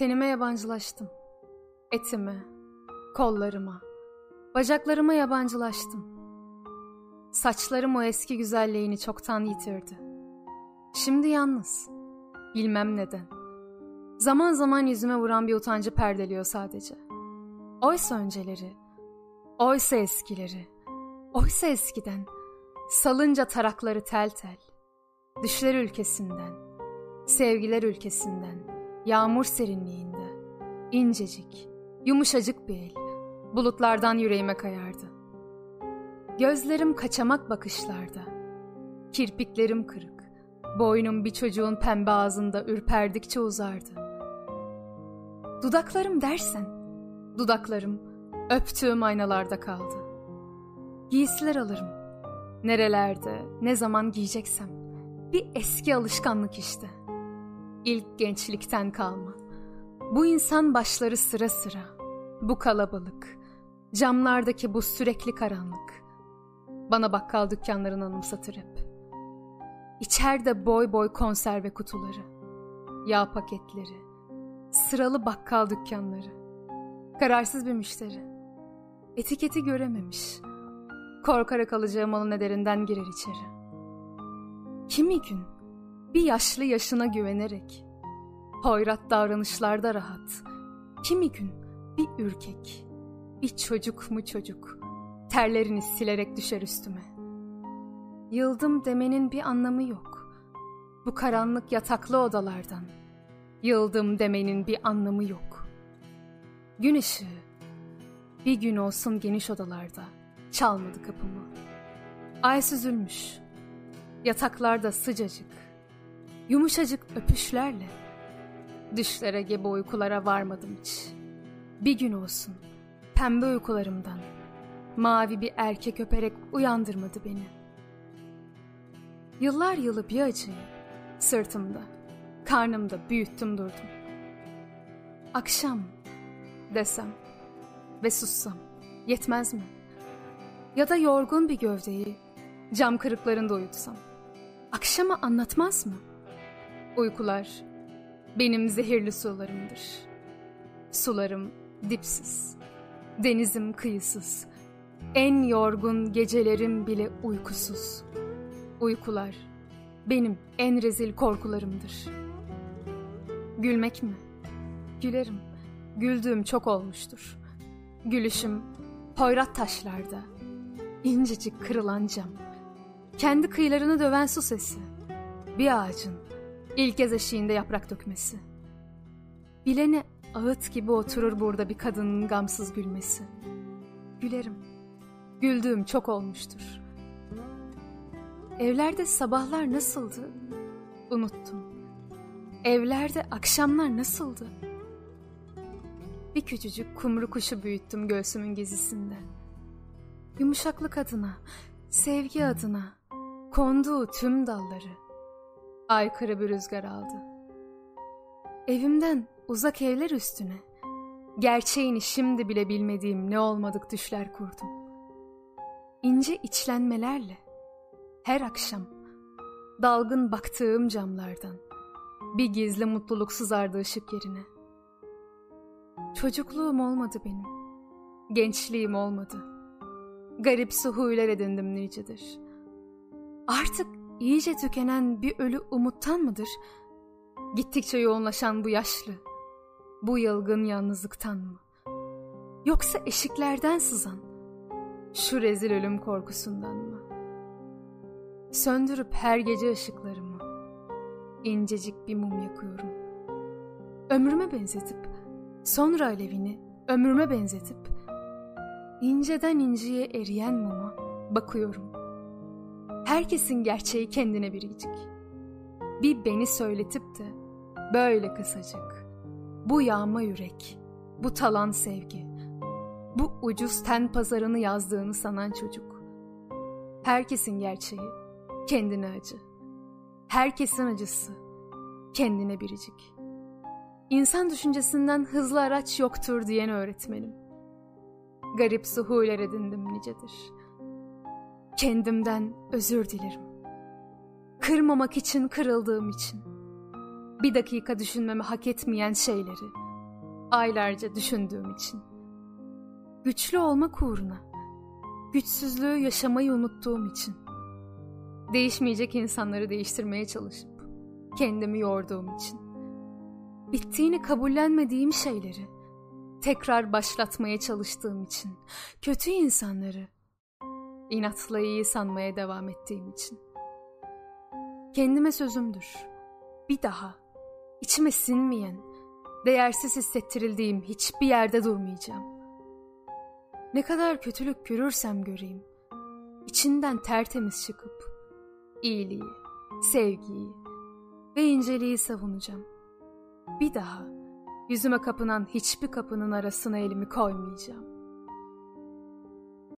Tenime yabancılaştım. Etime, kollarıma, bacaklarıma yabancılaştım. Saçlarım o eski güzelliğini çoktan yitirdi. Şimdi yalnız. Bilmem neden. Zaman zaman yüzüme vuran bir utancı perdeliyor sadece. Oysa önceleri, oysa eskileri, oysa eskiden, salınca tarakları tel tel, düşler ülkesinden, sevgiler ülkesinden, yağmur serinliğinde, incecik, yumuşacık bir el, bulutlardan yüreğime kayardı. Gözlerim kaçamak bakışlarda, kirpiklerim kırık, boynum bir çocuğun pembe ağzında ürperdikçe uzardı. Dudaklarım dersen, dudaklarım öptüğüm aynalarda kaldı. Giysiler alırım, nerelerde, ne zaman giyeceksem, bir eski alışkanlık işte. İlk gençlikten kalma. Bu insan başları sıra sıra, bu kalabalık, camlardaki bu sürekli karanlık. Bana bakkal dükkanlarını anımsatır hep. İçeride boy boy konserve kutuları, yağ paketleri, sıralı bakkal dükkanları. Kararsız bir müşteri. Etiketi görememiş. Korkarak alacağı malın ederinden girer içeri. Kimi gün bir yaşlı yaşına güvenerek, hoyrat davranışlarda rahat, kimi gün bir ürkek, bir çocuk mu çocuk, terlerini silerek düşer üstüme. Yıldım demenin bir anlamı yok. Bu karanlık yataklı odalardan. Yıldım demenin bir anlamı yok. Gün ışığı, bir gün olsun geniş odalarda, çalmadı kapımı. Ay süzülmüş, yataklarda sıcacık, yumuşacık öpüşlerle, düşlere gebe uykulara varmadım hiç. Bir gün olsun, pembe uykularımdan, mavi bir erkek öperek uyandırmadı beni.'' Yıllar yılı bir acıyı sırtımda, karnımda büyüttüm durdum. Akşam desem ve sussam yetmez mi? Ya da yorgun bir gövdeyi cam kırıklarında uyutsam. Akşama anlatmaz mı? Uykular benim zehirli sularımdır. Sularım dipsiz, denizim kıyısız, en yorgun gecelerim bile uykusuz.'' Uykular benim en rezil korkularımdır. Gülmek mi? Gülerim. Güldüğüm çok olmuştur. Gülüşüm hoyrat taşlarda. incecik kırılan cam. Kendi kıyılarını döven su sesi. Bir ağacın ilk kez eşiğinde yaprak dökmesi. Bilene ağıt gibi oturur burada bir kadının gamsız gülmesi. Gülerim. Güldüğüm çok olmuştur. Evlerde sabahlar nasıldı? Unuttum. Evlerde akşamlar nasıldı? Bir küçücük kumru kuşu büyüttüm göğsümün gezisinde. Yumuşaklık adına, sevgi adına, konduğu tüm dalları. Aykırı bir rüzgar aldı. Evimden uzak evler üstüne, gerçeğini şimdi bile bilmediğim ne olmadık düşler kurdum. İnce içlenmelerle, her akşam dalgın baktığım camlardan bir gizli mutluluk sızardı ışık yerine. Çocukluğum olmadı benim. Gençliğim olmadı. Garip huylar edindim nicedir. Artık iyice tükenen bir ölü umuttan mıdır? Gittikçe yoğunlaşan bu yaşlı, bu yılgın yalnızlıktan mı? Yoksa eşiklerden sızan, şu rezil ölüm korkusundan mı?'' Söndürüp her gece ışıklarımı incecik bir mum yakıyorum. Ömrüme benzetip sonra alevini ömrüme benzetip inceden inceye eriyen muma bakıyorum. Herkesin gerçeği kendine biricik. Bir beni söyletip de böyle kısacık. Bu yağma yürek, bu talan sevgi, bu ucuz ten pazarını yazdığını sanan çocuk. Herkesin gerçeği kendine acı. Herkesin acısı, kendine biricik. İnsan düşüncesinden hızlı araç yoktur diyen öğretmenim. Garip suhuler edindim nicedir. Kendimden özür dilerim. Kırmamak için kırıldığım için. Bir dakika düşünmemi hak etmeyen şeyleri Aylarca düşündüğüm için. Güçlü olmak uğruna. Güçsüzlüğü yaşamayı unuttuğum için. Değişmeyecek insanları değiştirmeye çalışıp kendimi yorduğum için. Bittiğini kabullenmediğim şeyleri tekrar başlatmaya çalıştığım için. Kötü insanları inatla iyi sanmaya devam ettiğim için. Kendime sözümdür. Bir daha içime sinmeyen, değersiz hissettirildiğim hiçbir yerde durmayacağım. Ne kadar kötülük görürsem göreyim, içinden tertemiz çıkıp iyiliği, sevgiyi ve inceliği savunacağım. Bir daha yüzüme kapınan hiçbir kapının arasına elimi koymayacağım.